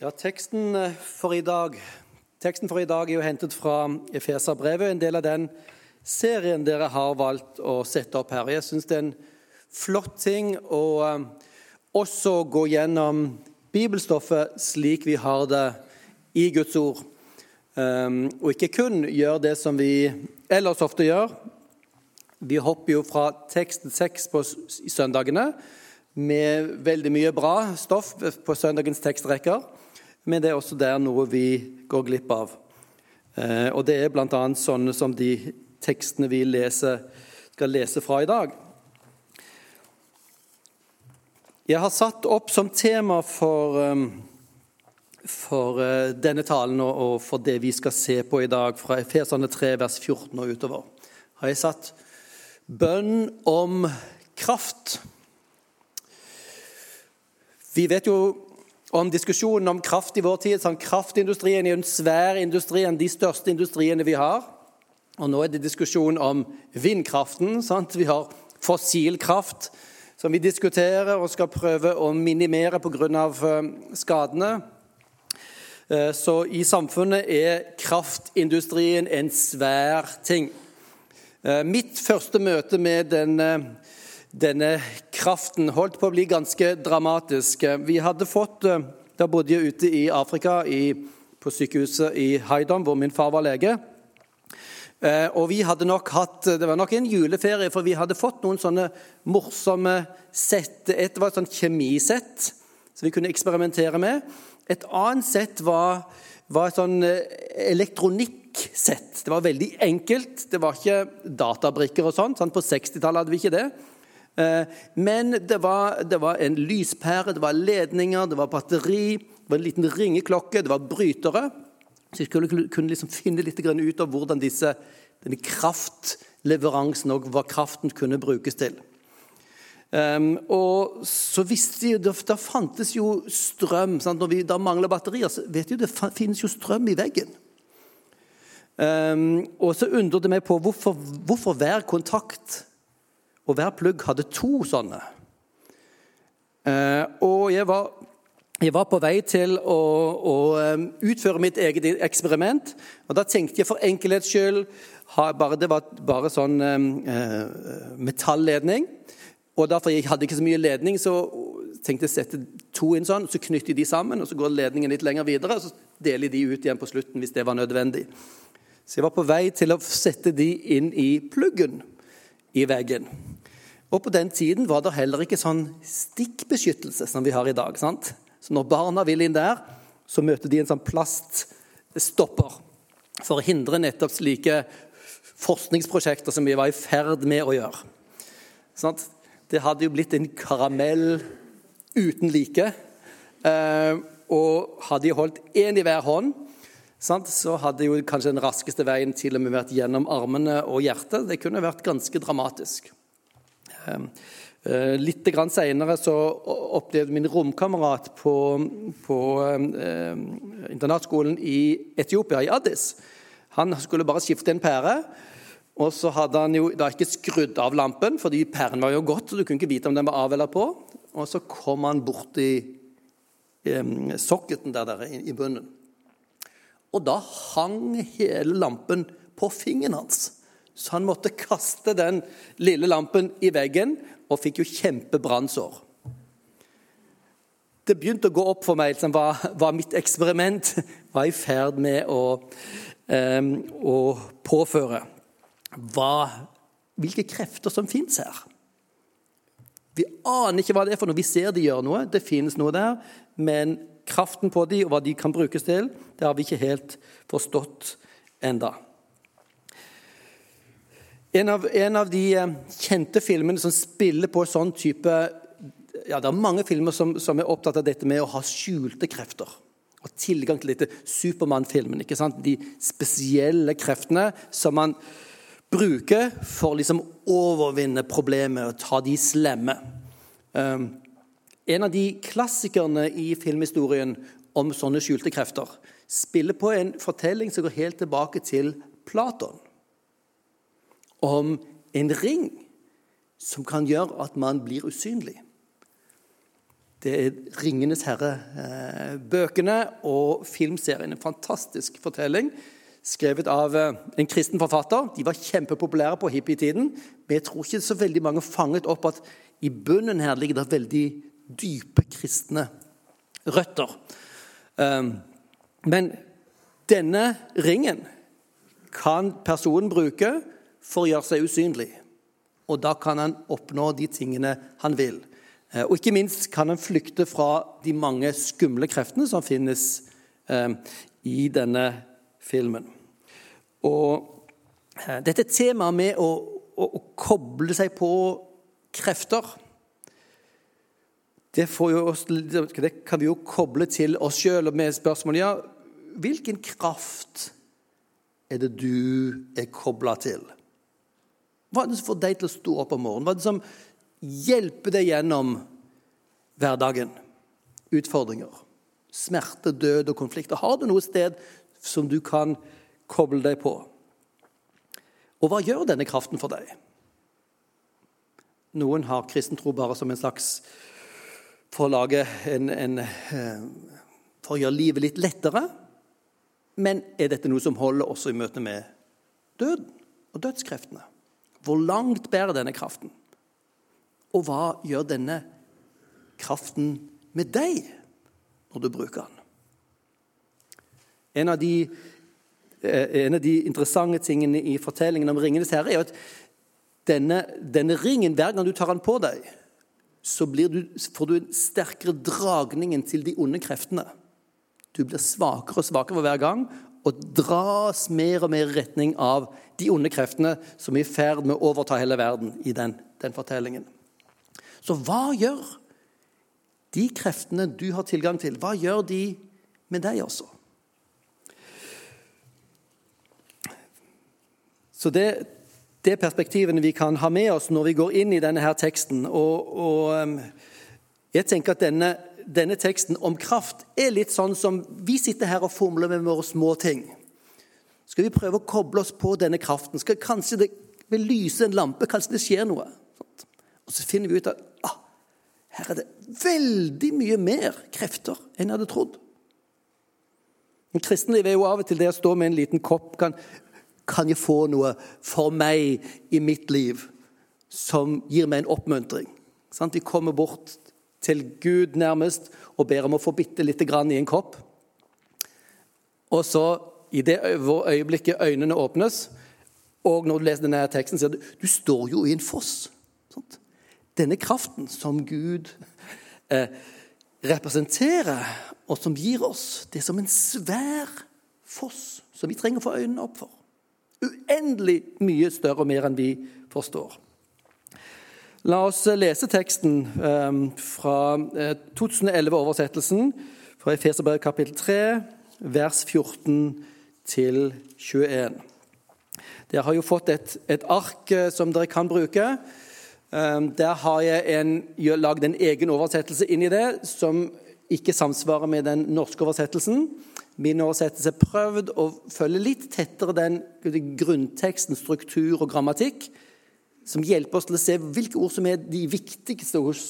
Ja, teksten eh, for i dag Teksten for i dag er jo hentet fra Efeserbrevet, en del av den serien dere har valgt å sette opp her. Jeg syns det er en flott ting å eh, også gå gjennom bibelstoffet slik vi har det i Guds ord. Um, og ikke kun gjøre det som vi ellers ofte gjør. Vi hopper jo fra tekst til på søndagene med veldig mye bra stoff på søndagens tekstrekker men det er også der noe vi går glipp av. Eh, og det er bl.a. sånne som de tekstene vi leser, skal lese fra i dag. Jeg har satt opp som tema for, eh, for eh, denne talen og for det vi skal se på i dag, fra Efesane 3, vers 14 og utover, har jeg satt bønn om kraft. Vi vet jo om diskusjonen om kraft i vår tid. Sånn, kraftindustrien er en svær industri, en de største industriene vi har. Og nå er det diskusjon om vindkraften. Sant? Vi har fossilkraft som vi diskuterer og skal prøve å minimere pga. Eh, skadene. Eh, så i samfunnet er kraftindustrien en svær ting. Eh, mitt første møte med denne denne kraften holdt på å bli ganske dramatisk. Vi hadde fått, eh, Da bodde jeg ute i Afrika, i, på sykehuset i Haidam, hvor min far var lege. Eh, og vi hadde nok hatt, Det var nok en juleferie, for vi hadde fått noen sånne morsomme sett. Et var et sånt kjemisett som vi kunne eksperimentere med. Et annet sett var, var et sånn eh, elektronikksett. Det var veldig enkelt. Det var ikke databrikker og. Sånn, på 60-tallet hadde vi ikke det. Eh, men det var, det var, en lyspære, det var ledninger, det var batteri, det var en liten ringeklokke, det var brytere. Så jeg skulle kunne liksom finne litt ut av hvordan disse, denne kraftleveransen og hva kraften kunne brukes til. Um, og så visste de, Da, da fantes jo strøm. Sant? Når vi da mangler batterier, så vet du det finnes jo strøm i veggen. Um, og så undret det meg på hvorfor, hvorfor hver kontakt og hver plugg hadde to sånne. Eh, og jeg var, jeg var på vei til å, å, eh, utføre mitt eget eksperiment. Og da tenkte jeg for enkelhets skyld Det var bare sånn eh, eh, metalledning. Og derfor jeg hadde ikke så mye ledning, så tenkte jeg å sette to inn sånn, så knytter de sammen, og så går ledningen litt lenger videre, og så deler de ut igjen på slutten hvis det var nødvendig. Så jeg var på vei til å sette de inn i pluggen i veggen. Og På den tiden var det heller ikke sånn stikkbeskyttelse som vi har i dag. sant? Så Når barna vil inn der, så møter de en sånn plaststopper for å hindre nettopp slike forskningsprosjekter som vi var i ferd med å gjøre. Sånn? Det hadde jo blitt en karamell uten like. Eh, og hadde de holdt én i hver hånd, så hadde jo kanskje den raskeste veien til og med vært gjennom armene og hjertet. Det kunne vært ganske dramatisk. Ehm, eh, litt seinere opplevde min romkamerat på, på eh, internatskolen i Etiopia, i Addis Han skulle bare skifte en pære. Og så hadde han jo da ikke skrudd av lampen, fordi pæren var jo gått. så du kunne ikke vite om den var av eller på. Og så kom han borti eh, sokketen der, der i, i bunnen. Og da hang hele lampen på fingeren hans. Så han måtte kaste den lille lampen i veggen og fikk jo kjempebrannsår. Det begynte å gå opp for meg som var, hva mitt eksperiment var i ferd med å, um, å påføre. Hva, hvilke krefter som fins her. Vi aner ikke hva det er for noe. Vi ser de gjør noe, det finnes noe der. Men kraften på de og hva de kan brukes til, det har vi ikke helt forstått enda. En av, en av, de eh, kjente filmene som spiller på sånn type ja, Det er mange filmer som, som, er opptatt av dette med å ha skjulte krefter. Og tilgang til dette Supermann-filmen. ikke sant? De spesielle kreftene som man bruker for å liksom overvinne problemet og ta de slemme. Um, en av de klassikerne i filmhistorien om sånne skjulte krefter spiller på en fortelling som går helt tilbake til Platon om en ring som kan gjøre at man blir usynlig. Det er 'Ringenes herre'-bøkene og filmserien. En fantastisk fortelling skrevet av eh, en kristen forfatter. De var kjempepopulære på hippietiden, men jeg tror ikke så veldig mange fanget opp at i bunnen her ligger det veldig dype kristne røtter. Ehm, men denne ringen kan personen bruke for å gjøre seg usynlig. Og da kan han oppnå de tingene han vil. Eh, og ikke minst kan han flykte fra de mange skumle kreftene som finnes ehm, i denne filmen. Og eh, dette temaet med å, å, å, koble seg på krefter det, oss, det, kan vi jo koble til oss sjøl med spørsmålet ja, hvilken kraft er det du er kobla til? Hva er det som får deg til å stå opp om morgenen? Hva er det som hjelper deg gjennom hverdagen? Utfordringer, smerte, død og konflikter. Har du noe sted som du kan koble deg på. Og hva gjør denne kraften for deg? Noen har kristen tro bare som en slags for å lage en, en, eh, For å gjøre livet litt lettere. Men er dette noe som holder også i møte med døden og dødskreftene? Hvor langt bærer denne kraften? Og hva gjør denne kraften med deg når du bruker den? En av de Eh, en av de interessante tingene i fortellingen om 'Ringenes herre' er at denne, denne, ringen, hver gang du tar den på deg, så du, får du en sterkere dragningen til de onde kreftene. Du blir svakere og svakere for hver gang og dras mer og mer i retning av de onde kreftene som er i ferd med å overta hele verden i den, den fortellingen. Så hva gjør de kreftene du har tilgang til, hva gjør de med deg også? Så det, det er perspektivene vi kan ha med oss når vi går inn i denne her teksten. Og, og um, jeg tenker at denne, denne, teksten om kraft er litt sånn som vi sitter her og fomler med våre små ting. Skal vi prøve å koble oss på denne kraften? Skal Kanskje det vil lyse en lampe? Kanskje det skjer noe? Og så finner vi ut at ah, her er det veldig mye mer krefter enn jeg hadde trodd. Men Kristenlivet er jo av og til det å stå med en liten kopp kan kan jeg få noe for meg i mitt liv som gir meg en oppmuntring? Vi kommer bort til Gud nærmest og ber om å få bitte lite grann i en kopp. Og så, i det øyeblikket øynene åpnes, og når du leser denne teksten, sier du du står jo i en foss. Sant? Denne kraften som Gud eh, representerer, og som gir oss, det er som en svær foss som vi trenger å få øynene opp for uendelig mye større og mer enn vi forstår. La oss lese teksten ehm, fra 2011-oversettelsen eh, fra Efeserbrev kapittel 3, vers 14 til 21. Dere har jo fått et, et ark eh, som dere kan bruke. Ehm, der har jeg en, lagd en egen oversettelse inn i det som ikke samsvarer med den norske oversettelsen min oversettelse prøvd å følge litt tettere den grunnteksten, struktur og grammatikk, som hjelper oss til å se hvilke ord som er de viktigste hos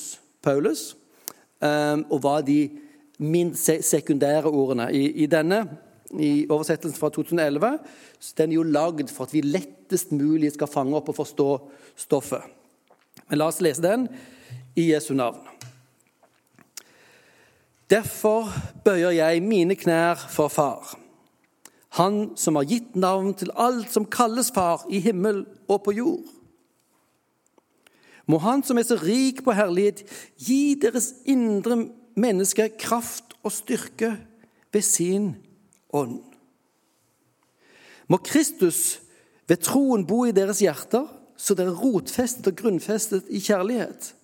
Paulus, ehm, og hva de minst sekundære ordene. I, i denne i oversettelsen fra 2011 den er jo lagd for at vi lettest mulig skal fange opp og forstå stoffet. Men la oss lese den i Jesu navn. Derfor bøyer jeg mine knær for Far, Han som har gitt navn til alt som kalles far i himmel og på jord. Må Han som er så rik på herlighet, gi deres indre menneske kraft og styrke ved sin ånd. Må Kristus ved troen bo i deres hjerter, så dere er rotfestet og grunnfestet i kjærlighet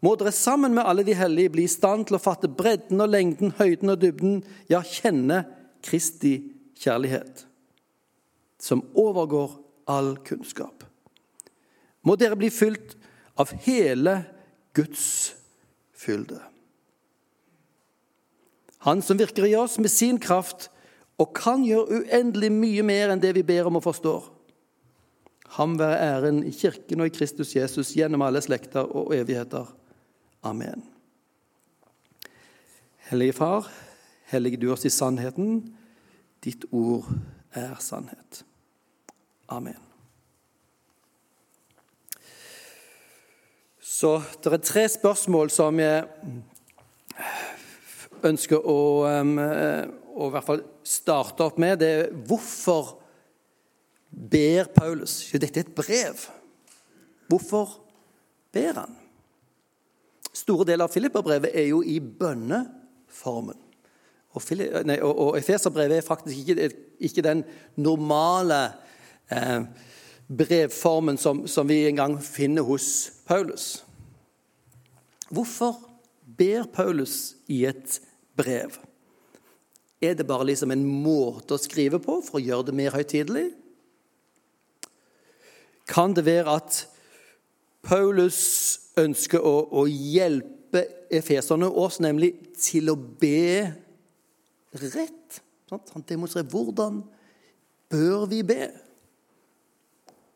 må dere sammen med alle de hellige bli i stand til å fatte bredden og lengden, høyden og dybden, ja, kjenne Kristi kjærlighet, som overgår all kunnskap. Må dere bli fylt av hele Guds fylde. Han som virker i oss med sin kraft og kan gjøre uendelig mye mer enn det vi ber om og forstår. Ham være æren i Kirken og i Kristus Jesus gjennom alle slekter og evigheter. Amen. Hellige Far, hellige du oss i sannheten. Ditt ord er sannhet. Amen. Så det er tre spørsmål som jeg ønsker å, å i hvert fall starte opp med. Det er hvorfor ber Paulus? Jo, dette er et brev. Hvorfor ber han? Store deler av Filipperbrevet er jo i bønneformen. Og, nei, og, og Efeserbrevet er faktisk ikke, ikke den normale eh, brevformen som, som vi en gang finner hos Paulus. Hvorfor ber Paulus i et brev? Er det bare liksom en måte å skrive på for å gjøre det mer høytidelig? Kan det være at Paulus ønsker å, å hjelpe efeserne oss nemlig til å be rett? Han demonstrerer hvordan bør vi be?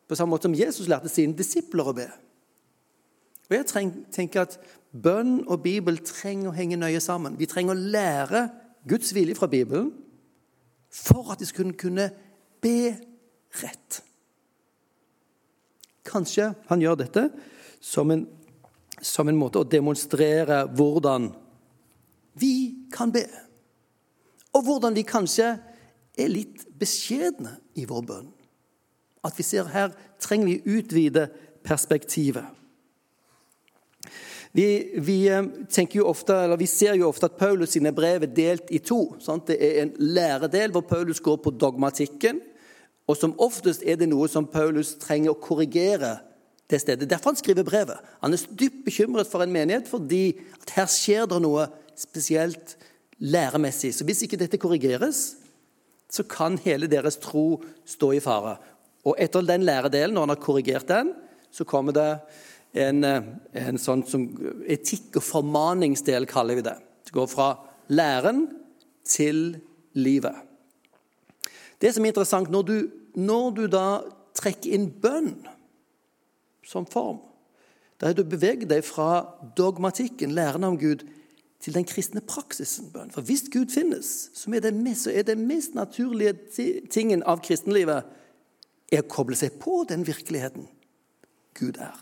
På samme måte som Jesus lærte sine disipler å be. Og Jeg tenker at bønn og Bibel trenger å henge nøye sammen. Vi trenger å lære Guds vilje fra Bibelen for at de skal kunne be rett. Kanskje han gjør dette som en, som en måte å demonstrere hvordan vi kan be. Og hvordan vi kanskje er litt beskjedne i vår bønn. At vi ser her trenger vi utvide perspektivet. Vi, vi, eh, jo ofte, vi, ser jo ofte at Paulus sine brev er delt i to. Sant? Det er en læredel hvor Paulus går på dogmatikken. Og som oftest er det noe som Paulus trenger å korrigere det stedet. Derfor han skriver brevet. Han er dypt bekymret for en menighet fordi at her skjer det noe spesielt læremessig. Så hvis ikke dette korrigeres, så kan hele deres tro stå i fare. Og etter den læredelen, når han har korrigert den, så kommer det en, en sånn som etikk- og formaningsdel, kaller vi det. Det går fra læren til livet. Det som er interessant, når du, når du da trekker inn bønn som form, da har du beveget deg fra dogmatikken, læren om Gud, til den kristne praksisen bønn. For hvis Gud finnes, så er det mest, mest naturlige tingen av kristenlivet er å koble seg på den virkeligheten Gud er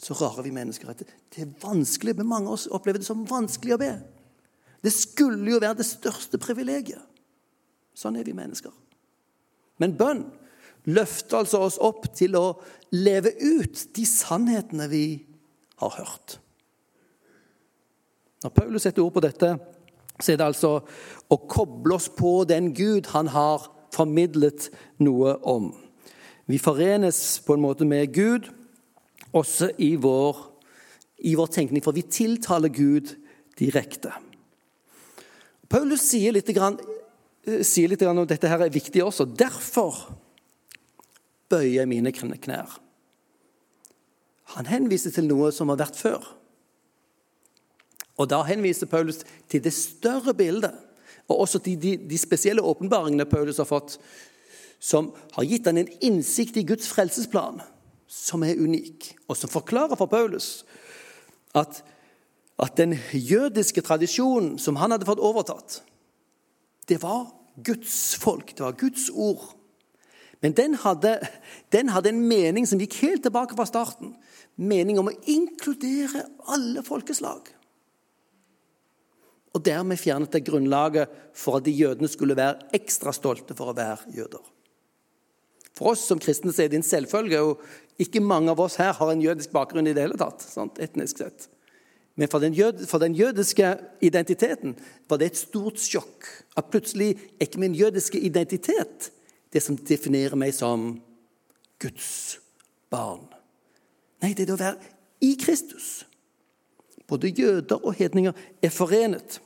så rare vi mennesker at det er vanskelig, men mange av oss opplever det som vanskelig å be. Det skulle jo være det største privilegiet. Sånn er vi mennesker. Men bønn løfter altså oss opp til å leve ut de sannhetene vi har hørt. Når Paulus setter ord på dette, så er det altså å koble oss på den Gud han har formidlet noe om. Vi forenes på en måte med Gud også i vår, i vår tenkning, for vi tiltaler Gud direkte. Paulus sier litt, eh, sier litt om dette her er viktig også. Derfor bøyer jeg mine knær. Han henviser til noe som har vært før. Og Da henviser Paulus til det større bildet, og også til de, de spesielle åpenbaringene Paulus har fått, som har gitt han en innsikt i Guds frelsesplan som er unik, og som forklarer for Paulus at, at den jødiske tradisjonen som han hadde fått overtatt, det var Guds folk, det var Guds ord. Men den hadde, den hadde en mening som gikk helt tilbake fra starten. Mening om å inkludere alle folkeslag. Og dermed fjernet det grunnlaget for at de jødene skulle være ekstra stolte for å være jøder. For oss som kristne er det en selvfølge, og ikke mange av oss her har en jødisk bakgrunn i det hele tatt, sant, etnisk sett. Men for den, jød, for den, jødiske identiteten var det et stort sjokk at plutselig er ikke min jødiske identitet det som definerer meg som Guds barn. Nei, det er det å være i Kristus. Både jøder og hedninger er forenet.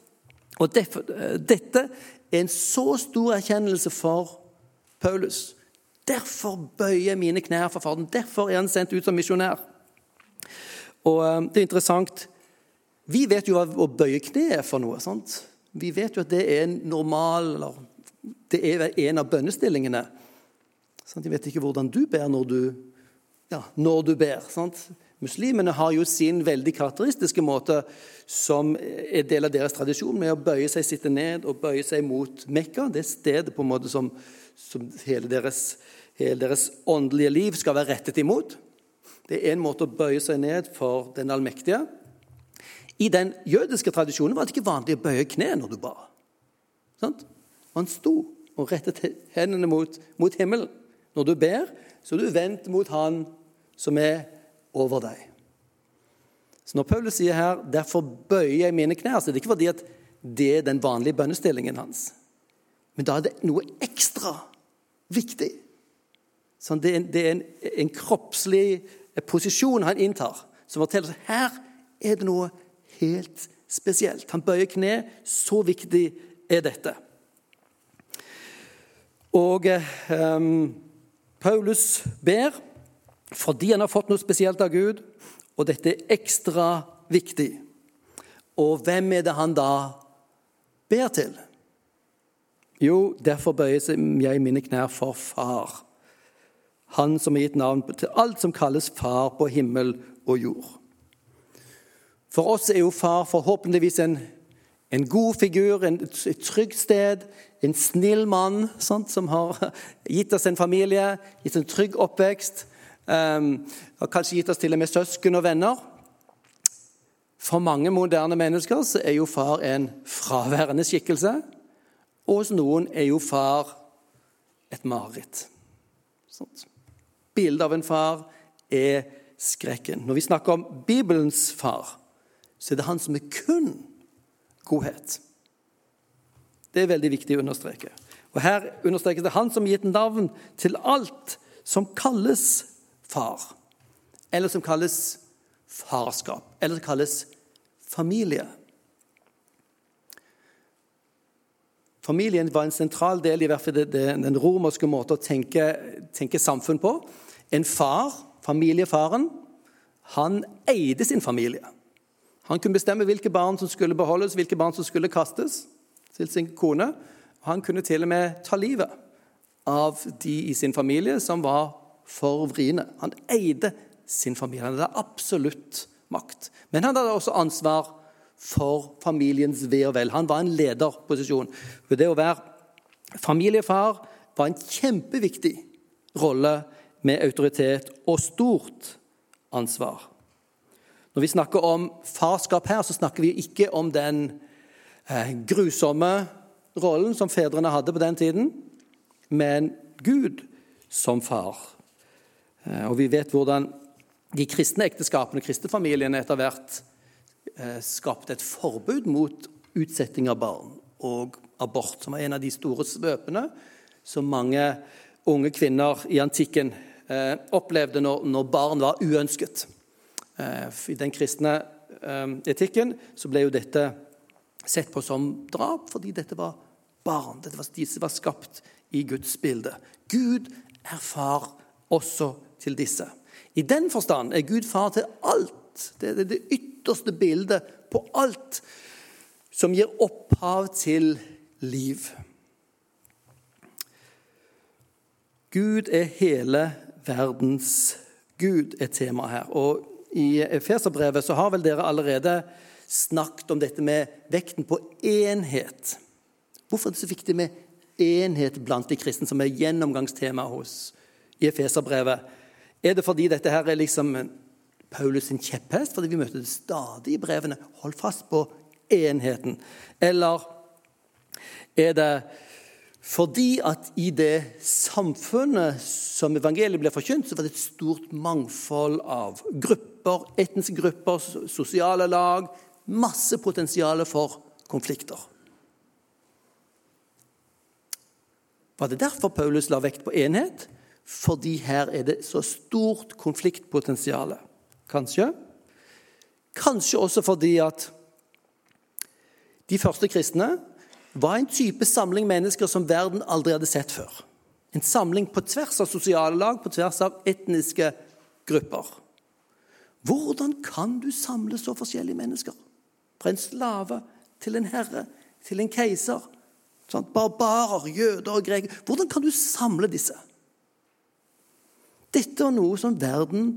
Og Dette er en så stor erkjennelse for Paulus Derfor bøyer jeg mine knær for Faderen. Derfor er han sendt ut som misjonær. Og eh, det er interessant Vi vet jo hva å bøye kne er for noe. sant? Vi vet jo at det er normal eller Det er en av bønnestillingene. Sant? Jeg vet ikke hvordan du ber når du, ja, når du ber. sant? Muslimene har jo sin veldig karakteristiske måte, som er del av deres tradisjon, med å bøye seg, sitte ned og bøye seg mot Mekka. Det stedet på en måte som, som hele, deres, hele deres åndelige liv skal være rettet imot. Det er en måte å bøye seg ned for den allmektige. I den jødiske tradisjonen var det ikke vanlig å bøye kne når du ba. Sant? Man sto og rettet hendene mot, mot himmelen. Når du ber, så er du vendt mot Han som er over deg. Så Når Paulus sier her 'derfor bøyer jeg mine knær', så er det ikke fordi at det er den vanlige bønnestillingen hans. Men da er det noe ekstra viktig. Sånn, det, er en, det er en, en kroppslig posisjon han inntar, som forteller at her er det noe helt spesielt. Han bøyer kne. Så viktig er dette. Og eh, Paulus ber fordi han har fått noe spesielt av Gud, og dette er ekstra viktig. Og hvem er det han da ber til? Jo, derfor bøyer jeg mine knær for Far. Han som har gitt navn til alt som kalles Far på himmel og jord. For oss er jo far forhåpentligvis en, en god figur, en, et trygt sted, en snill mann sant, som har gitt oss en familie, gitt en trygg oppvekst. Um, har kanskje gitt oss til og med søsken og venner. For mange moderne mennesker så er jo far en fraværende skikkelse. Og hos noen er jo far et mareritt. Bildet av en far er skrekken. Når vi snakker om Bibelens far, så er det han som er kun godhet. Det er veldig viktig å understreke. Og Her understrekes det han som har gitt navn til alt som kalles far, eller som kalles farskap, eller som kalles familie. Familien var en sentral del i hvert fall den romerske måten å tenke, tenke samfunn på. En far, familiefaren, han eide sin familie. Han kunne bestemme hvilke barn som skulle beholdes, hvilke barn som skulle kastes til sin kone. Han kunne til og med ta livet av de i sin familie som var for vriene. Han eide sin familie. Han hadde absolutt makt. Men han hadde også ansvar for familiens ve og vel. Han var en lederposisjon. For det å være familiefar var en kjempeviktig rolle med autoritet og stort ansvar. Når vi snakker om farskap her, så snakker vi ikke om den eh, grusomme rollen som fedrene hadde på den tiden, men Gud som far. Eh, og vi vet hvordan de kristne ekteskapene, familiene, etter hvert eh, skapte et forbud mot utsetting av barn og abort, som var en av de store svøpene som mange unge kvinner i antikken opplevde når barn var uønsket. Eh, I den kristne eh, etikken så ble jo dette sett på som drap fordi dette var barn. Dette var, disse var skapt i Guds bilde. Gud er far også til disse. I den forstand er Gud far til alt. Det er det ytterste bildet på alt som gir opphav til liv. Gud er hele verdens Gud, er temaet her. Og i Efeserbrevet, så har vel dere allerede snakket om dette med vekten på enhet. Hvorfor er det så viktig med enhet blant de kristne, som er gjennomgangstema hos i Efeserbrevet? Er det fordi dette her er liksom Paulus sin kjepphest, fordi vi møter det stadig i brevene? Hold fast på enheten. Eller er det fordi at i det samfunnet som evangeliet ble forkynt, så var det et stort mangfold av grupper, etniske grupper, sosiale lag. Masse potensial for konflikter. Var det derfor Paulus la vekt på enhet? Fordi her er det så stort konfliktpotensial. Kanskje. Kanskje også fordi at de første kristne var en type samling mennesker som verden aldri hadde sett før. En samling på tvers av sosiale lag, på tvers av etniske grupper. Hvordan kan du samle så forskjellige mennesker? Fra en slave til en herre, til en keiser. Sånn, barbarer, jøder og grekere. Hvordan kan du samle disse? Dette er noe som verden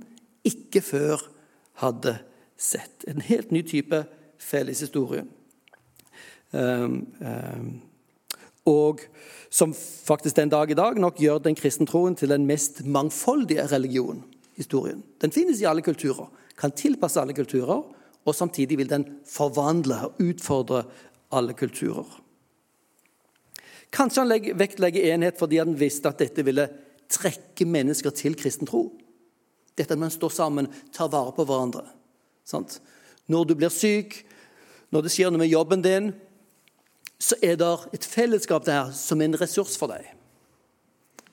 ikke før hadde sett. En helt ny type felleshistorie. Um, um, og som faktisk den dag i dag nok gjør den kristne troen til den mest mangfoldige religion historien. Den finnes i alle kulturer, kan tilpasse alle kulturer, og samtidig vil den forvandle og utfordre alle kulturer. Kanskje han vektlegger enhet fordi han visste at dette ville trekke mennesker til kristen tro. Dette at man står sammen, tar vare på hverandre. Sant? Når du blir syk, når det skjer noe med jobben din, så er det et fellesskap der som er en ressurs for deg.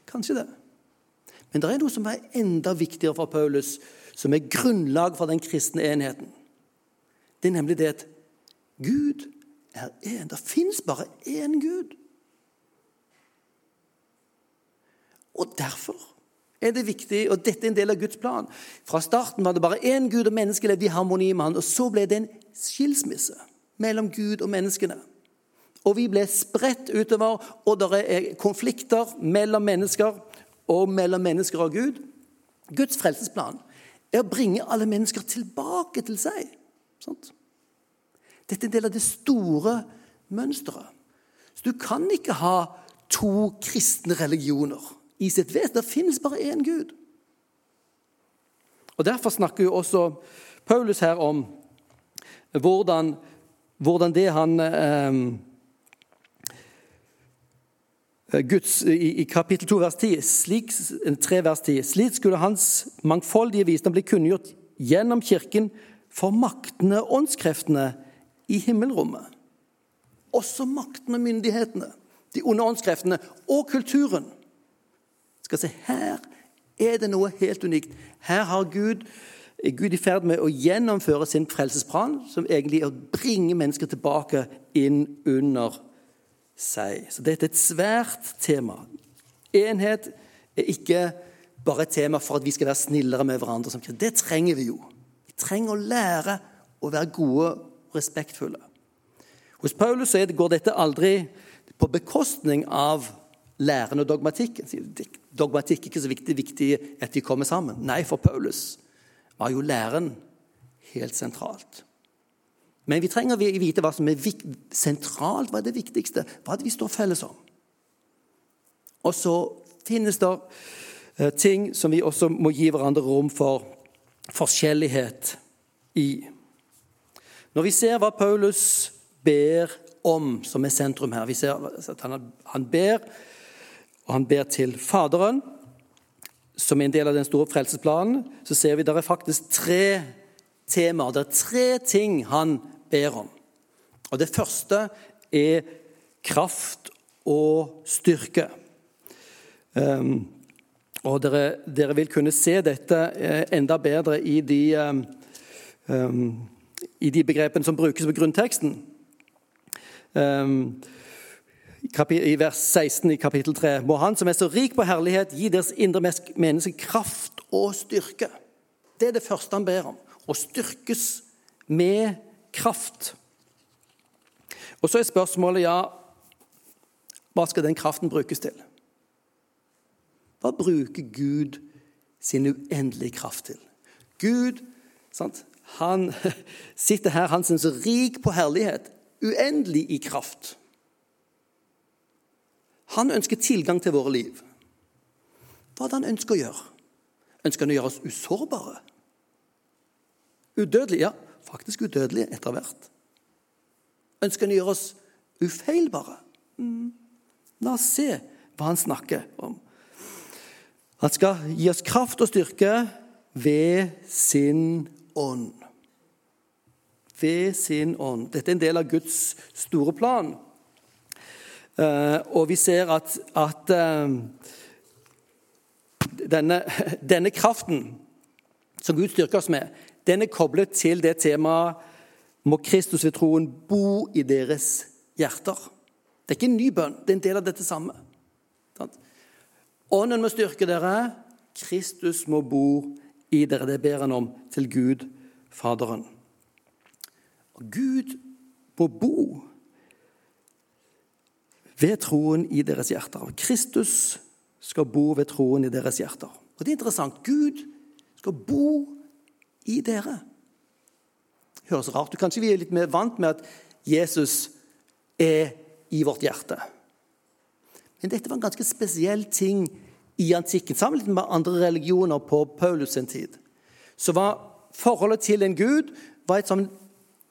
Kanskje det. Men det er noe som er enda viktigere for Paulus, som er grunnlag for den kristne enheten. Det er nemlig det at Gud er én. Det fins bare én Gud. Og derfor er det viktig, og dette er en del av Guds plan. Fra starten var det bare én Gud, og mennesket levde i harmoni med han, og Så ble det en skilsmisse mellom Gud og menneskene. Og vi ble spredt utover, og det er konflikter mellom mennesker og mellom mennesker og Gud. Guds frelsesplan er å bringe alle mennesker tilbake til seg. Sånt. Dette er en del av det store mønsteret. Så du kan ikke ha to kristne religioner i sitt vesen. Det finnes bare én Gud. Og Derfor snakker jo også Paulus her om hvordan, hvordan det han eh, Eh, Guds, i, i, kapittel 2, vers 10, slik, 3, vers 10. Slik skulle hans mangfoldige visdom bli kunngjort gjennom Kirken for maktene og åndskreftene i himmelrommet. Også maktene og myndighetene, de onde åndskreftene og kulturen. Skal se, Her er det noe helt unikt. Her har Gud, er Gud i ferd med å gjennomføre sin frelsesplan, som egentlig er å bringe mennesker tilbake inn under seg. Så dette er et svært tema. Enhet er ikke bare et tema for at vi skal være snillere med hverandre. som kristne. Det trenger vi jo. Vi trenger å lære å være gode og respektfulle. Hos Paulus går dette aldri på bekostning av læren og dogmatikken. Dogmatikk er ikke så viktig, viktig at de kommer sammen. Nei, for Paulus var jo læren helt sentralt. Men vi trenger å vite hva som er sentralt, hva er det viktigste, hva er det vi står felles om. Og så finnes det eh, ting som vi også må gi hverandre rom for forskjellighet i. Når vi ser hva Paulus ber om, som er sentrum her Vi ser at han, ber, og han ber til Faderen, som er en del av den store frelsesplanen. Så ser vi at det er faktisk tre temaer, det er tre ting han ber om. Og Det første er kraft og styrke. Um, og dere, dere, vil kunne se dette eh, enda bedre i de, um, i de begrepene som brukes på grunnteksten. Um, I vers 16 i kapittel 3.: Må Han som er så rik på herlighet, gi deres indre menneske kraft og styrke. Det er det første han ber om. Å styrkes med kraft. Og så er spørsmålet ja, hva skal den kraften brukes til? Hva bruker Gud sin uendelige kraft til? Gud sant? han sitter her, han er så rik på herlighet, uendelig i kraft. Han ønsker tilgang til våre liv. Hva er det han ønsker å gjøre? Ønsker han å gjøre oss usårbare? Udødelige? Ja, faktisk udødelige etter hvert. Ønsker han å gjøre oss ufeilbare? Mm. La oss se hva han snakker om. Han skal gi oss kraft og styrke ved sin ånd. Ved sin ånd. Dette er en del av Guds store plan. Uh, og vi ser at, at uh, denne, denne, kraften som Gud styrker oss med, den er koblet til det temaet må Kristus ved troen bo i deres hjerter. Det er ikke en ny bønn, det er en del av dette samme. Ånden må styrke dere, Kristus må bo i dere. Det ber han om til Gud, Faderen. Gud må bo ved troen i deres hjerter. Kristus skal bo ved troen i deres hjerter. Og Det er interessant. Gud skal bo i dere. høres rart ut. Kanskje vi er litt mer vant med at Jesus er i vårt hjerte. Men dette var en ganske spesiell ting i antikken. Sammenlignet med andre religioner på Paulus sin tid. Så var forholdet til en gud var et sånn,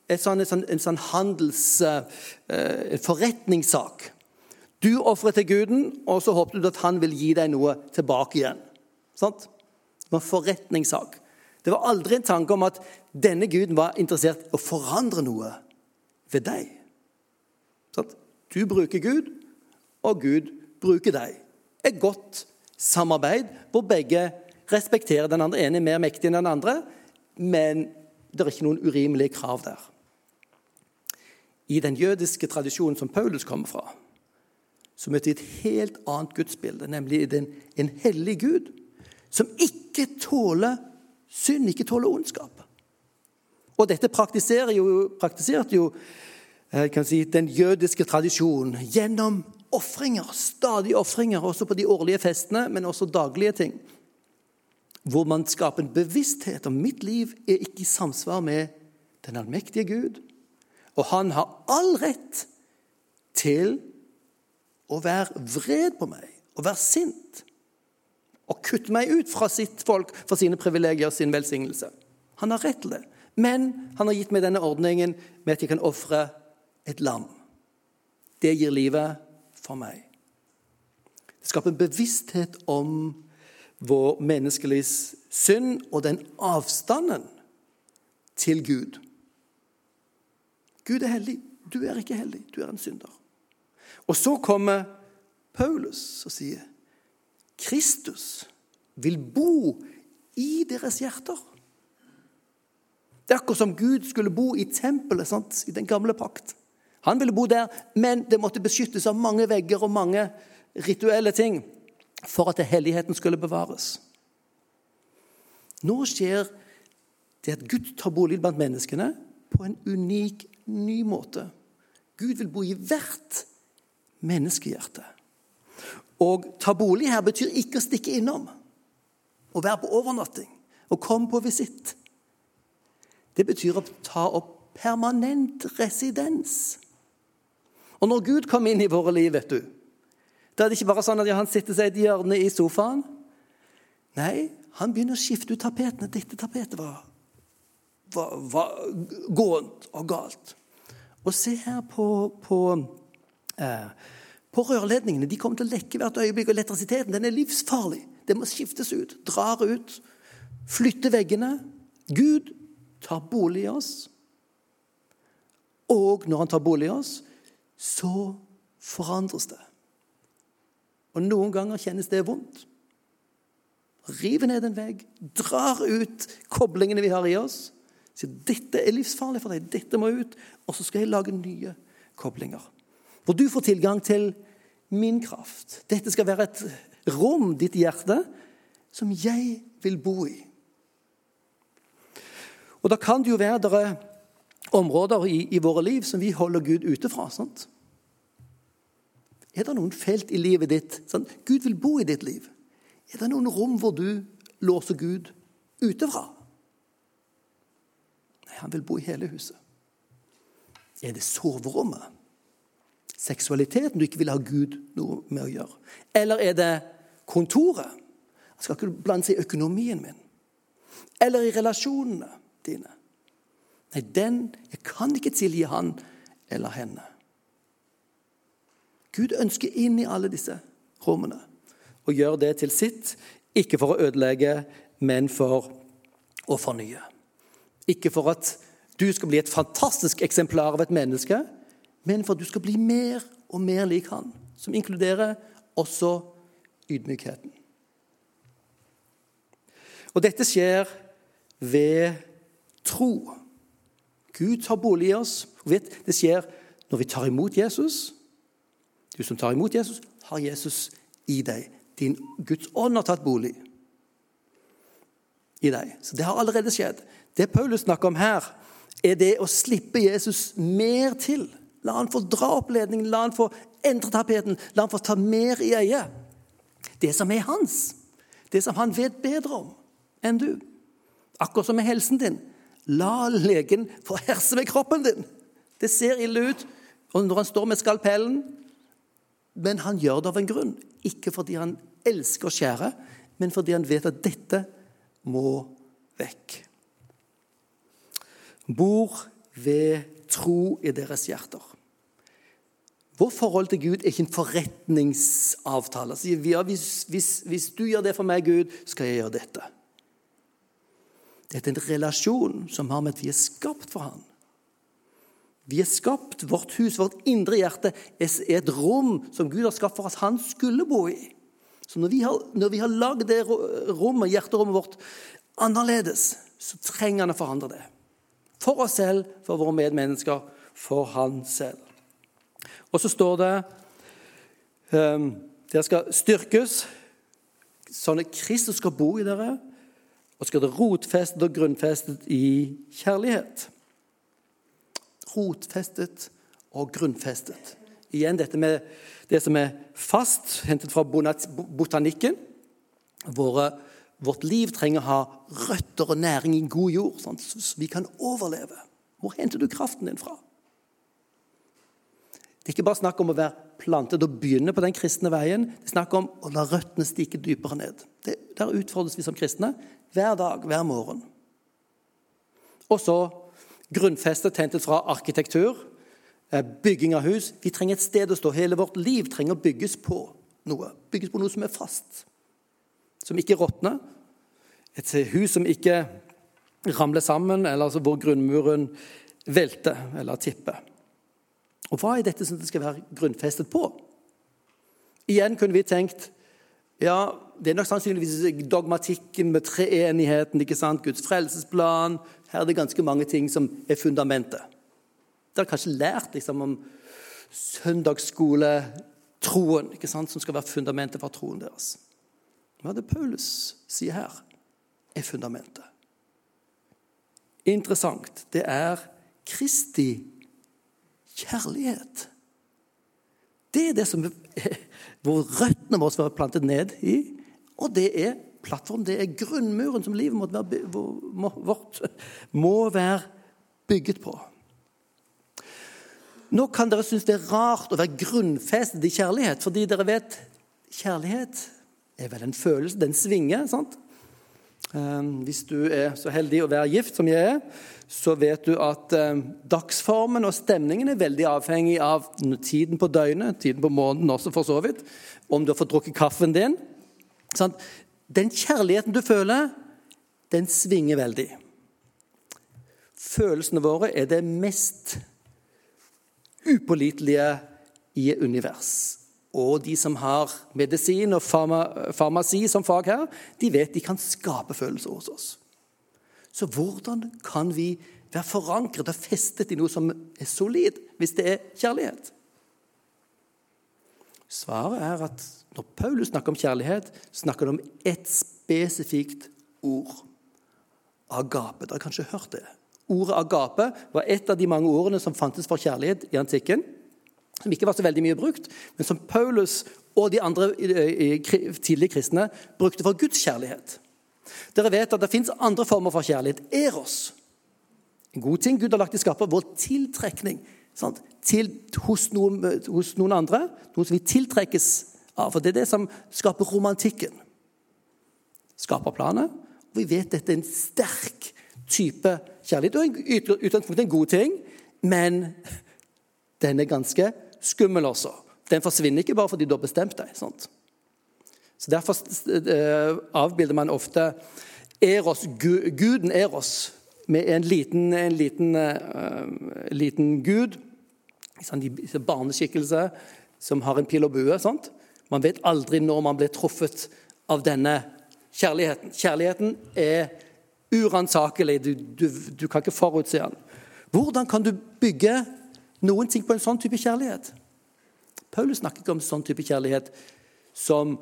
et sånn, et sånn, en sånn handels... Uh, forretningssak. Du ofret til guden, og så håpet du at han vil gi deg noe tilbake igjen. Sant? Det var en forretningssak. Det var aldri en tanke om at denne guden var interessert i å forandre noe ved deg. Sånn? Du bruker Gud, og Gud bruker deg. Et godt samarbeid hvor begge respekterer den andre. En er mer mektig enn den andre, men det er ikke noen urimelige krav der. I den jødiske tradisjonen som Paulus kommer fra, så møter vi et helt annet gudsbilde, nemlig en, en hellig Gud som ikke tåler synd, ikke tåler ondskap. Og dette jo, praktiserte jo eh, si, den jødiske tradisjonen gjennom ofringer, stadige ofringer, også på de årlige festene, men også daglige ting. Hvor man skaper en bevissthet om mitt liv er ikke i samsvar med den allmektige Gud. Og han har all rett til å være vred på meg, å være sint. Og kutte meg ut fra sitt folk, fra sine privilegier og sin velsignelse. Han har rett til det. Men han har gitt meg denne ordningen med at jeg kan ofre et lam. Det gir livet for meg. Det skaper en bevissthet om vår menneskelige synd og den avstanden til Gud. Gud er hellig. Du er ikke hellig. Du er en synder. Og så kommer Paulus og sier Kristus vil bo i deres hjerter. Det er akkurat som Gud skulle bo i tempelet sant? i den gamle pakt. Han ville bo der, men det måtte beskyttes av mange vegger og mange rituelle ting for at helligheten skulle bevares. Nå skjer det at Gud tar bolig blant menneskene på en unik, ny måte. Gud vil bo i hvert menneskehjerte. Og ta bolig her betyr ikke å stikke innom. Å være på overnatting. Å komme på visitt. Det betyr å ta opp permanent residens. Og når Gud kom inn i våre liv, vet du, da er det ikke bare sånn at han sitter seg i et hjørne i sofaen. Nei, han begynner å skifte ut tapetene. Dette tapetet var, var, var gåent og galt. Og se her på, på eh, på rørledningene. De kommer til å lekke hvert øyeblikk. Og elektrisiteten den er livsfarlig. Det må skiftes ut. Drar ut. Flytter veggene. Gud tar bolig i oss. Og når han tar bolig i oss, så forandres det. Og noen ganger kjennes det vondt. River ned en vegg, drar ut koblingene vi har i oss. Sier dette er livsfarlig for deg, dette må ut. Og så skal jeg lage nye koblinger. Hvor du får tilgang til min kraft. Dette skal være et rom, ditt hjerte, som jeg vil bo i. Og Da kan det jo være det er områder i, i, våre liv som vi holder Gud ute fra. Sant? Er det noen felt i livet ditt sant? Gud vil bo i ditt liv? Er det noen rom hvor du låser Gud ute fra? Nei, han vil bo i hele huset. Er det soverommet? Seksualiteten du ikke vil ha Gud noe med å gjøre? Eller er det kontoret? Jeg skal ikke blande seg i økonomien min. Eller i relasjonene dine. Nei, den Jeg kan ikke tilgi han eller henne. Gud ønsker inn i alle disse rommene og gjør det til sitt, ikke for å ødelegge, men for å fornye. Ikke for at du skal bli et fantastisk eksemplar av et menneske, men for at du skal bli mer og mer lik han, som inkluderer også ydmykheten. Og dette skjer ved tro. Gud tar bolig i oss. Vet, det skjer når vi tar imot Jesus. Du som tar imot Jesus, har Jesus i deg. Din Guds ånd har tatt bolig i deg. Så det har allerede skjedd. Det Paulus snakker om her, er det å slippe Jesus mer til. La han få dra opp ledningen, la han få endre tapeten, la han få ta mer i øyet. Det som er hans, det som han vet bedre om enn du. Akkurat som med helsen din. La legen få herse med kroppen din. Det ser ille ut når han står med skalpellen, men han gjør det av en grunn. Ikke fordi han elsker å skjære, men fordi han vet at dette må vekk. Bor ved tro i deres hjerter. Vår forhold til Gud er ikke en forretningsavtale. Ja, hvis, hvis, hvis, du gjør det for meg, Gud, skal jeg gjøre dette. Dette er en relasjon som har med at vi er skapt for ham. Vi er skapt, Vårt hus, vårt indre hjerte, er et rom som Gud har skapt for at han skulle bo i. Så når vi har, når vi har lagd det rommet, hjerterommet vårt annerledes, så trenger han å forandre det. For oss selv, for våre medmennesker, for han selv. Og så står det um, dere skal styrkes sånn at Kristus skal bo i dere, og skal det rotfestet og grunnfestet i kjærlighet. Rotfestet og grunnfestet. Igjen dette med det som er fast, hentet fra botanikken. Våre, vårt liv trenger å ha røtter og næring i god jord, sånn, så vi kan overleve. Hvor henter du kraften din fra? Det er ikke bare snakk om å være plantet og begynne på den kristne veien. Det er snakk om å la røttene stikke dypere ned. Det, der utfordres vi som kristne hver dag, hver morgen. Og så grunnfestet hentet fra arkitektur, eh, bygging av hus. Vi trenger et sted å stå. Hele vårt liv trenger å bygges på noe. Bygges på noe som er fast, som ikke råtner. Et hus som ikke ramler sammen, eller altså hvor grunnmuren velter eller tipper. Og hva er dette som det skal være grunnfestet på? Igjen kunne vi tenkt ja, det er nok sannsynligvis dogmatikken med treenigheten, ikke sant? Guds frelsesplan Her er det ganske mange ting som er fundamentet. Dere har kanskje lært liksom, om søndagsskoletroen, ikke sant? som skal være fundamentet for troen deres. Hva er det Paulus sier her, er fundamentet? Interessant. Det er Kristi kjærlighet. Det er det som hvor røttene våre skal være plantet ned i. Og det er plattformen, det er grunnmuren som livet være, vårt må være bygget på. Nå kan dere synes det er rart å være grunnfestet i kjærlighet, fordi dere vet kjærlighet er vel en følelse. Den svinger. sant? Ehm, hvis du er så heldig å være gift som jeg er, så vet du at ehm, dagsformen og stemningen er veldig avhengig av tiden på døgnet, tiden på måneden også, for så vidt. Om du har fått drukket kaffen din. Den kjærligheten du føler, den svinger veldig. Følelsene våre er det mest upålitelige i univers. Og de som har medisin og farmasi som fag her, de vet de kan skape følelser hos oss. Så hvordan kan vi være forankret og festet i noe som er solid, hvis det er kjærlighet? Svaret er at når Paulus snakker om kjærlighet, snakker han om ett spesifikt ord. Agape. Dere har kanskje hørt det. Ordet agape var et av de mange ordene som fantes for kjærlighet i antikken som ikke var så veldig mye brukt, men som Paulus og de andre tidlige kristne brukte for Guds kjærlighet. Dere vet at det fins andre former for kjærlighet. Eros. En god ting Gud har lagt i skapet. Vår tiltrekning Til, hos, noen, hos, noen, andre. Noe som vi tiltrekkes av. For det er det som skaper romantikken. Skaper planet. Og vi vet dette er en sterk type kjærlighet. Og i utgangspunktet en god ting, men den er ganske skummel også. Den forsvinner ikke bare fordi du har bestemt deg. Sant? Så Derfor eh, avbilder man ofte Eros, guden Eros med en liten, en liten, uh, liten gud. Sånn, barneskikkelse som har en pil og bue. Sant? Man vet aldri når man blir truffet av denne kjærligheten. Kjærligheten er uransakelig. Du, du, du kan ikke forutse den. Hvordan kan du bygge noen ting på en sånn type kjærlighet? Paulus snakker ikke om sånn type kjærlighet som,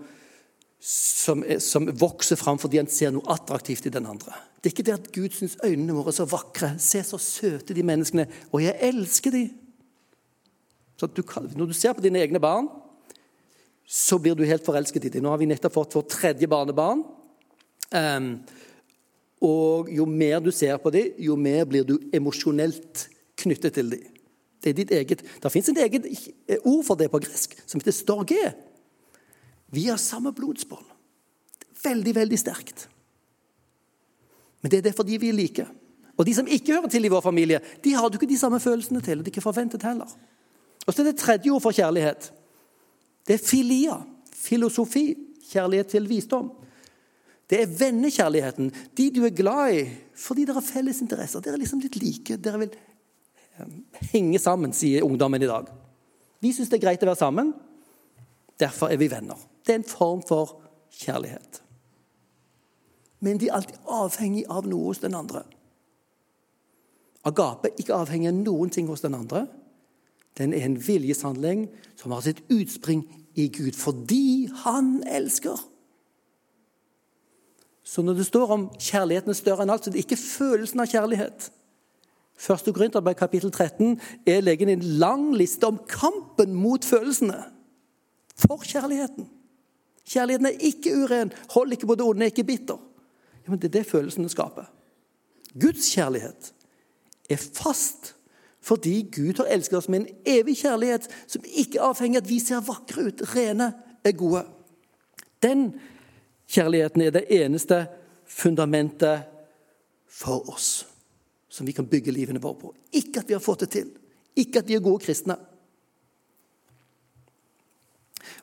som, som, vokser fram fordi han ser noe attraktivt i den andre. Det er ikke det at Gud syns øynene våre er så vakre. Se så søte de menneskene. Og jeg elsker de. Du når du ser på dine egne barn, så blir du helt forelsket i dem. Nå har vi nettopp fått vårt tredje barnebarn. Um, Og jo mer du ser på dem, jo mer blir du emosjonelt knyttet til dem. Det er ditt eget. Det fins et eget ord for det på gresk, som heter storge. Vi har samme blodsbånd. Veldig, veldig sterkt. Men det er det fordi vi er like. Og de som ikke hører til i vår familie, de har du ikke de samme følelsene til. og de er ikke forventet heller. Og så er det tredje ord for kjærlighet. Det er filia. Filosofi. Kjærlighet til visdom. Det er vennekjærligheten. De du er glad i fordi dere har felles interesser. Dere er liksom litt like. Dere vil eh, henge sammen, sier ungdommen i dag. Vi syns det er greit å være sammen. Derfor er vi venner. Det er en form for kjærlighet. Men de er alltid avhengig av noe hos den andre. Agape ikke avhengig av noen ting hos den andre. Den er en viljeshandling som har sitt utspring i Gud fordi han elsker. Så når det står om kjærligheten er større enn alt, så er det ikke følelsen av kjærlighet. Første Korinterbrev kapittel 13 er leggen en lang liste om kampen mot følelsene. For kjærligheten. Kjærligheten er ikke uren, hold ikke på det onde, er ikke bitter. Ja, men Det er det følelsene skaper. Guds kjærlighet er fast fordi Gud har elsket oss med en evig kjærlighet som ikke avhenger av at vi ser vakre ut, rene, er gode. Den kjærligheten er det eneste fundamentet for oss som vi kan bygge livene våre på. Ikke at vi har fått det til. Ikke at vi er gode kristne.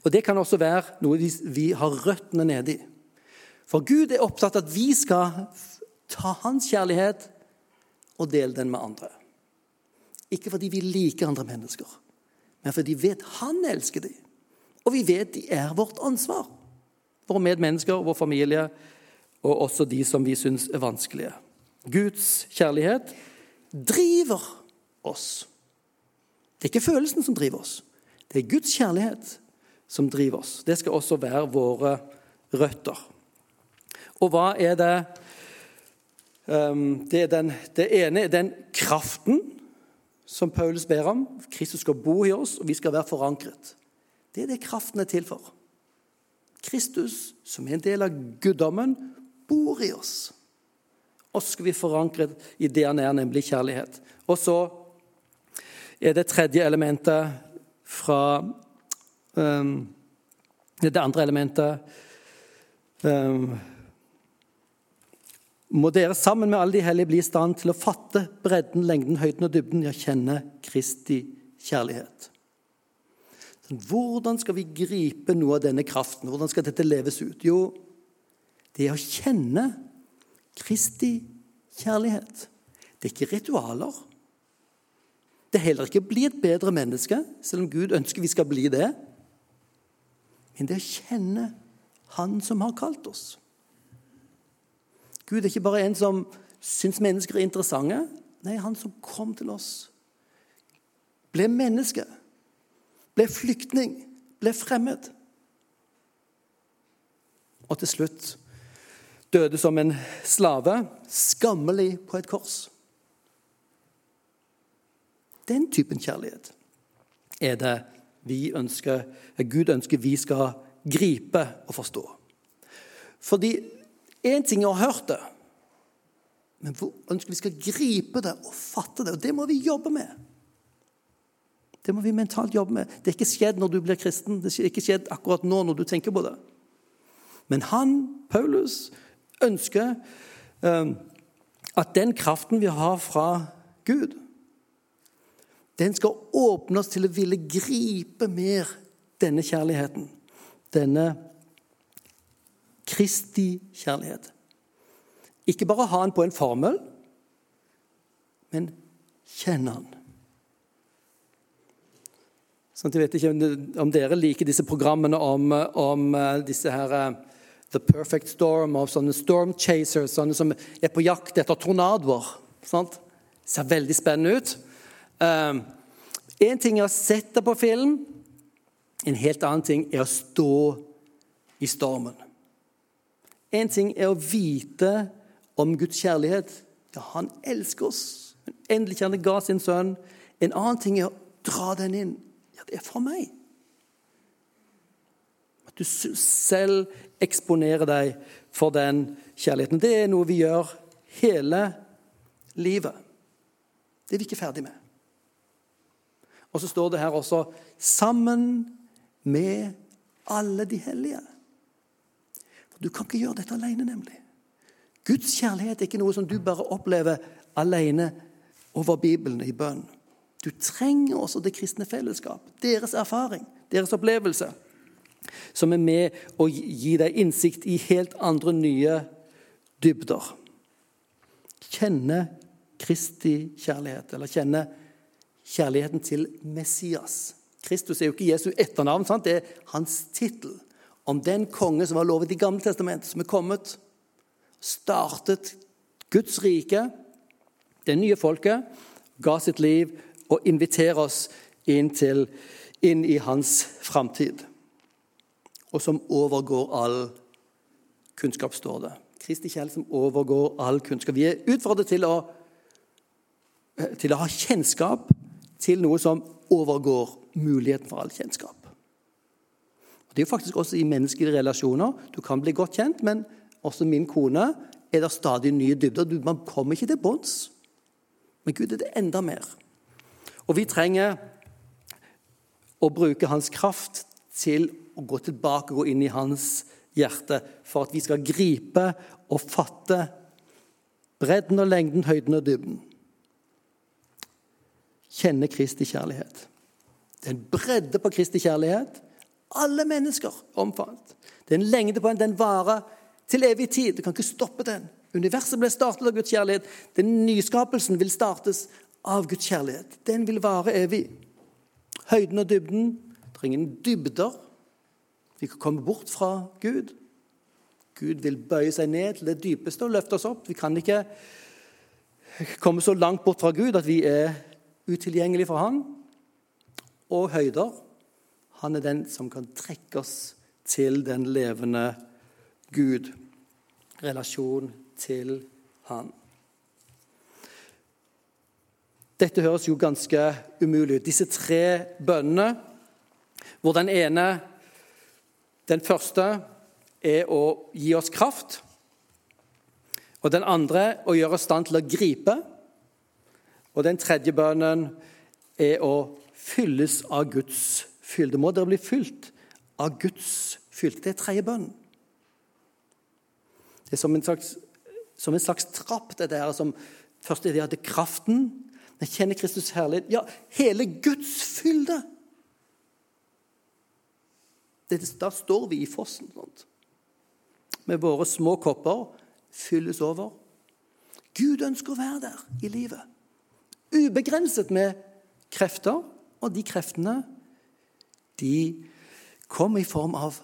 Og Det kan også være noe vi har røttene nedi. For Gud er opptatt av at vi skal ta hans kjærlighet og dele den med andre. Ikke fordi vi liker andre mennesker, men fordi vi vet han elsker dem. Og vi vet de er vårt ansvar. Våre medmennesker, vår familie og også de som vi syns er vanskelige. Guds kjærlighet driver oss. Det er ikke følelsen som driver oss. Det er Guds kjærlighet som driver oss. Det skal også være våre røtter. Og hva er det um, Det, er den, det ene er den kraften som Paulus ber om. Kristus skal bo i oss, og vi skal være forankret. Det er det kraften er til for. Kristus, som er en del av guddommen, bor i oss. Og så skal vi forankre i det han er, nemlig kjærlighet. Og så er det tredje elementet fra um, Det andre elementet um, må dere sammen med alle de hellige bli i stand til å fatte bredden, lengden, høyden og dybden i å kjenne Kristi kjærlighet. Hvordan skal vi gripe noe av denne kraften? Hvordan skal dette leves ut? Jo, det å kjenne Kristi kjærlighet. Det er ikke ritualer. Det er heller ikke å bli et bedre menneske, selv om Gud ønsker vi skal bli det. Men det er å kjenne Han som har kalt oss. Gud er ikke bare en som syns mennesker er interessante. Nei, han som kom til oss, ble menneske, ble flyktning, ble fremmed. Og til slutt døde som en slave, skammelig på et kors. Den typen kjærlighet er det vi ønsker, Gud ønsker vi skal gripe og forstå. Fordi Én ting er å ha hørt det, men hvor ønsker vi skal gripe det og fatte det. Og det må vi jobbe med. Det må vi mentalt jobbe med. Det er ikke skjedd når du blir kristen. Det er ikke skjedd akkurat nå når du tenker på det. Men han, Paulus, ønsker um, at den kraften vi har fra Gud, den skal åpne oss til å ville gripe mer denne kjærligheten. Denne Kristi kjærlighet. Ikke bare ha den på en formel, men kjenne den. Sånn, jeg vet ikke om dere liker disse programmene om, om eh, disse her uh, The Perfect Storm og sånne storm chasers, sånne som er på jakt etter tornadoer. Sant? Ser veldig spennende ut. Um, en ting er å sette på film, en helt annen ting er å stå i stormen. En ting er å vite om Guds kjærlighet. Ja, han elsker oss. Endelig kjærlighet ga sin sønn. En annen ting er å dra den inn. Ja, det er for meg. At du selv eksponerer deg for den kjærligheten. Det er noe vi gjør hele livet. Det er vi ikke ferdig med. Og så står det her også 'sammen med alle de hellige'. Du kan ikke gjøre dette alene, nemlig. Guds kjærlighet er ikke noe som du bare opplever alene over Bibelen i bønn. Du trenger også det kristne fellesskap, deres erfaring, deres opplevelse, som er med å gi deg innsikt i helt andre, nye dybder. Kjenne Kristi kjærlighet, eller kjenne kjærligheten til Messias. Kristus er jo ikke Jesu etternavn, sant? det er hans tittel. Om den konge som var lovet i Gamle testamentet, som er kommet, startet Guds rike, det nye folket, ga sitt liv og inviterer oss inn, til, inn i hans framtid. Og som overgår all kunnskap, står det. Kristi kjærlighet som overgår all kunnskap. Vi er utfordret til å, til å ha kjennskap til noe som overgår muligheten for all kjennskap. Det er jo faktisk også i menneskelige relasjoner. Du kan bli godt kjent, men også min kone er det stadig nye dybder. Man kommer ikke til bunns. Men Gud er det enda mer. Og vi trenger å bruke hans kraft til å gå tilbake og gå inn i hans hjerte for at vi skal gripe og fatte bredden og lengden, høyden og dybden. Kjenne Kristi kjærlighet. Det er en bredde på Kristi kjærlighet. Alle mennesker omfavnet. Det er en lengde på en, Den varer til evig tid. Du kan ikke stoppe den. Universet ble startet av Guds kjærlighet. Den nyskapelsen vil startes av Guds kjærlighet. Den vil vare evig. Høyden og dybden. Det er ingen dybder. Vi kan komme bort fra Gud. Gud vil bøye seg ned til det dypeste og løfte oss opp. Vi kan ikke komme så langt bort fra Gud at vi er utilgjengelige for Han. Og høyder. Han er den som kan trekke oss til den levende Gud. Relasjon til Han. Dette høres jo ganske umulig ut. Disse tre bønnene, hvor den ene, den første, er å gi oss kraft. Og den andre å gjøre oss stand til å gripe. Og den tredje bønnen er å fylles av Guds fylde. Må dere bli fylt av Guds fylde. Det er tredje bønnen. Det er som en slags, som en slags trapp, det der som Først er det at kraften. men kjenner Kristus herlighet. Ja, hele Guds fylde. Det, da står vi i fossen. Sånt med våre små kopper fylles over. Gud ønsker å være der i livet. Ubegrenset med krefter, og de kreftene de kommer i form av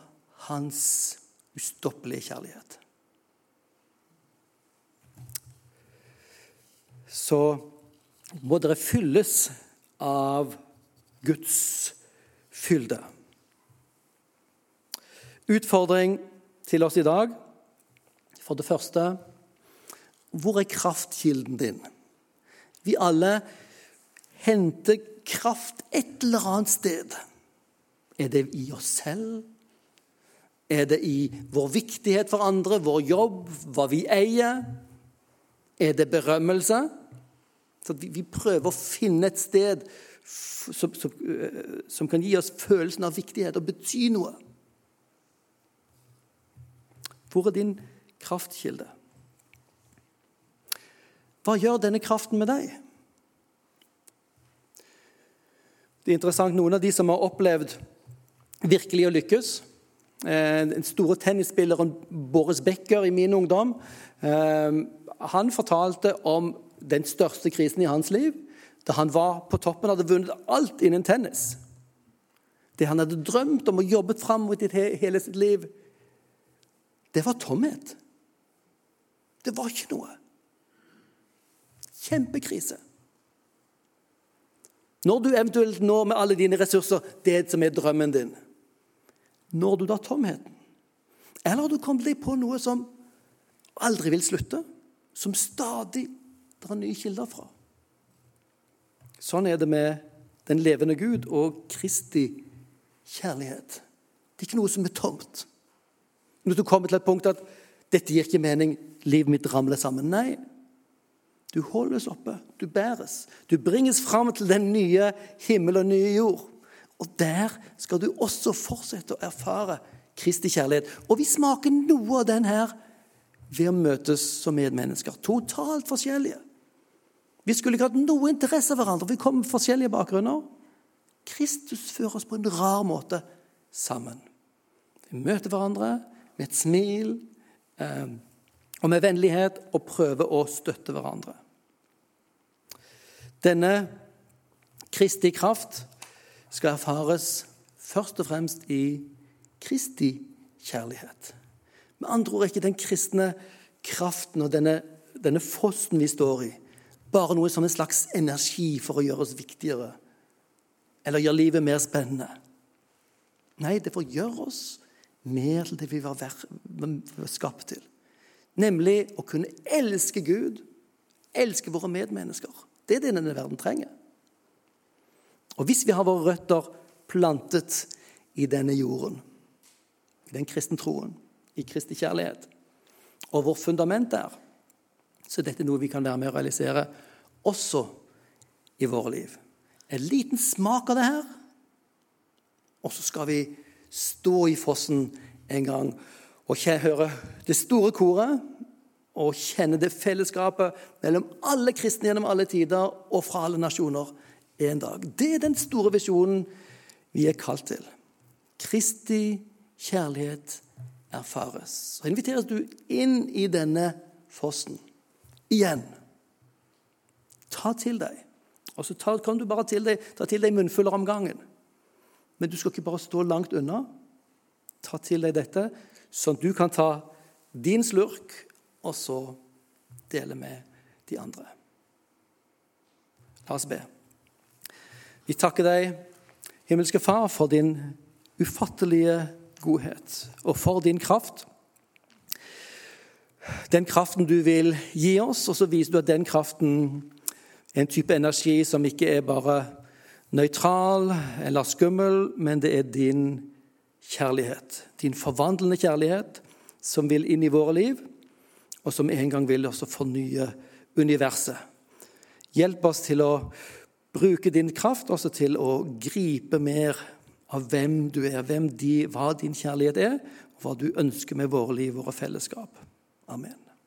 hans ustoppelige kjærlighet. Så må dere fylles av Guds fylde. Utfordring til oss i dag. For det første hvor er kraftkilden din? Vi alle henter kraft et eller annet sted. Er det i oss selv? Er det i vår viktighet for andre, vår jobb, hva vi eier? Er det berømmelse? Så vi, vi prøver å finne et sted som, som, eh, som kan gi oss følelsen av viktighet og bety noe. Hvor er din kraftkilde? Hva gjør denne kraften med deg? Det er interessant, Noen av de som har opplevd virkelig å lykkes eh, Den store tennisspilleren Boris Becker i min ungdom eh, han fortalte om den største krisen i hans liv, da han var på toppen, hadde vunnet alt innen tennis. Det han hadde drømt om og jobbet fram mot hele sitt liv, det var tomhet. Det var ikke noe. Kjempekrise. Når du eventuelt når med alle dine ressurser det som er drømmen din, når du da tomheten? Eller har du kommet deg på noe som aldri vil slutte, som stadig drar nye kilder fra? Sånn er det med den levende Gud og Kristi kjærlighet. Det er ikke noe som er tomt. Når du kommer til et punkt at 'dette gir ikke mening, livet mitt ramler sammen'. Nei, Du holdes oppe, du bæres. Du bringes fram til den nye himmel og nye jord. Og der skal du også fortsette å erfare Kristi kjærlighet. Og vi smaker noe av den her ved å møtes som medmennesker. Totalt forskjellige. Vi skulle ikke hatt noe interesse av hverandre. Vi kom med forskjellige bakgrunner. Kristus fører oss på en rar måte sammen. Vi møter hverandre med et smil eh, og med vennlighet og prøve å støtte hverandre. Denne Kristi kraft skal erfares først og fremst i Kristi kjærlighet. Med andre ord er ikke den kristne kraften og denne, denne fossen vi står i, bare noe som en slags energi for å gjøre oss viktigere eller gjøre livet mer spennende. Nei, det får gjøre oss mer til det vi var skapt til. Nemlig å kunne elske Gud, elske våre medmennesker. Det er det denne verden trenger. Og hvis vi har våre røtter plantet i denne jorden, i den kristne troen, i kristig kjærlighet, og vårt fundament der, så dette er noe vi kan være med å realisere også i våre liv. En liten smak av det her, og så skal vi stå i fossen en gang og høre det store koret og kjenne det fellesskapet mellom alle kristne gjennom alle tider og fra alle nasjoner en dag. Det er den store visjonen vi er kalt til. Kristi kjærlighet erfares. Så inviteres du inn i denne fossen igjen. Ta til deg. Og så kan du bare til deg, ta til deg munnfuller om gangen. Men du skal ikke bare stå langt unna. Ta til deg dette, sånn at du kan ta din slurk og så dele med de andre. La oss be. Vi takker deg, himmelske Far, for din ufattelige godhet og for din kraft. Den kraften du vil gi oss, og så viser du at den kraften er en type energi som ikke er bare nøytral eller skummel, men det er din kjærlighet. Din forvandlende kjærlighet som vil inn i våre liv, og som en gang vil også fornye universet. Hjelp oss til å bruke din kraft også til å gripe mer av hvem du er, hvem de, hva din kjærlighet er, og hva du ønsker med våre liv, våre fellesskap. Amen.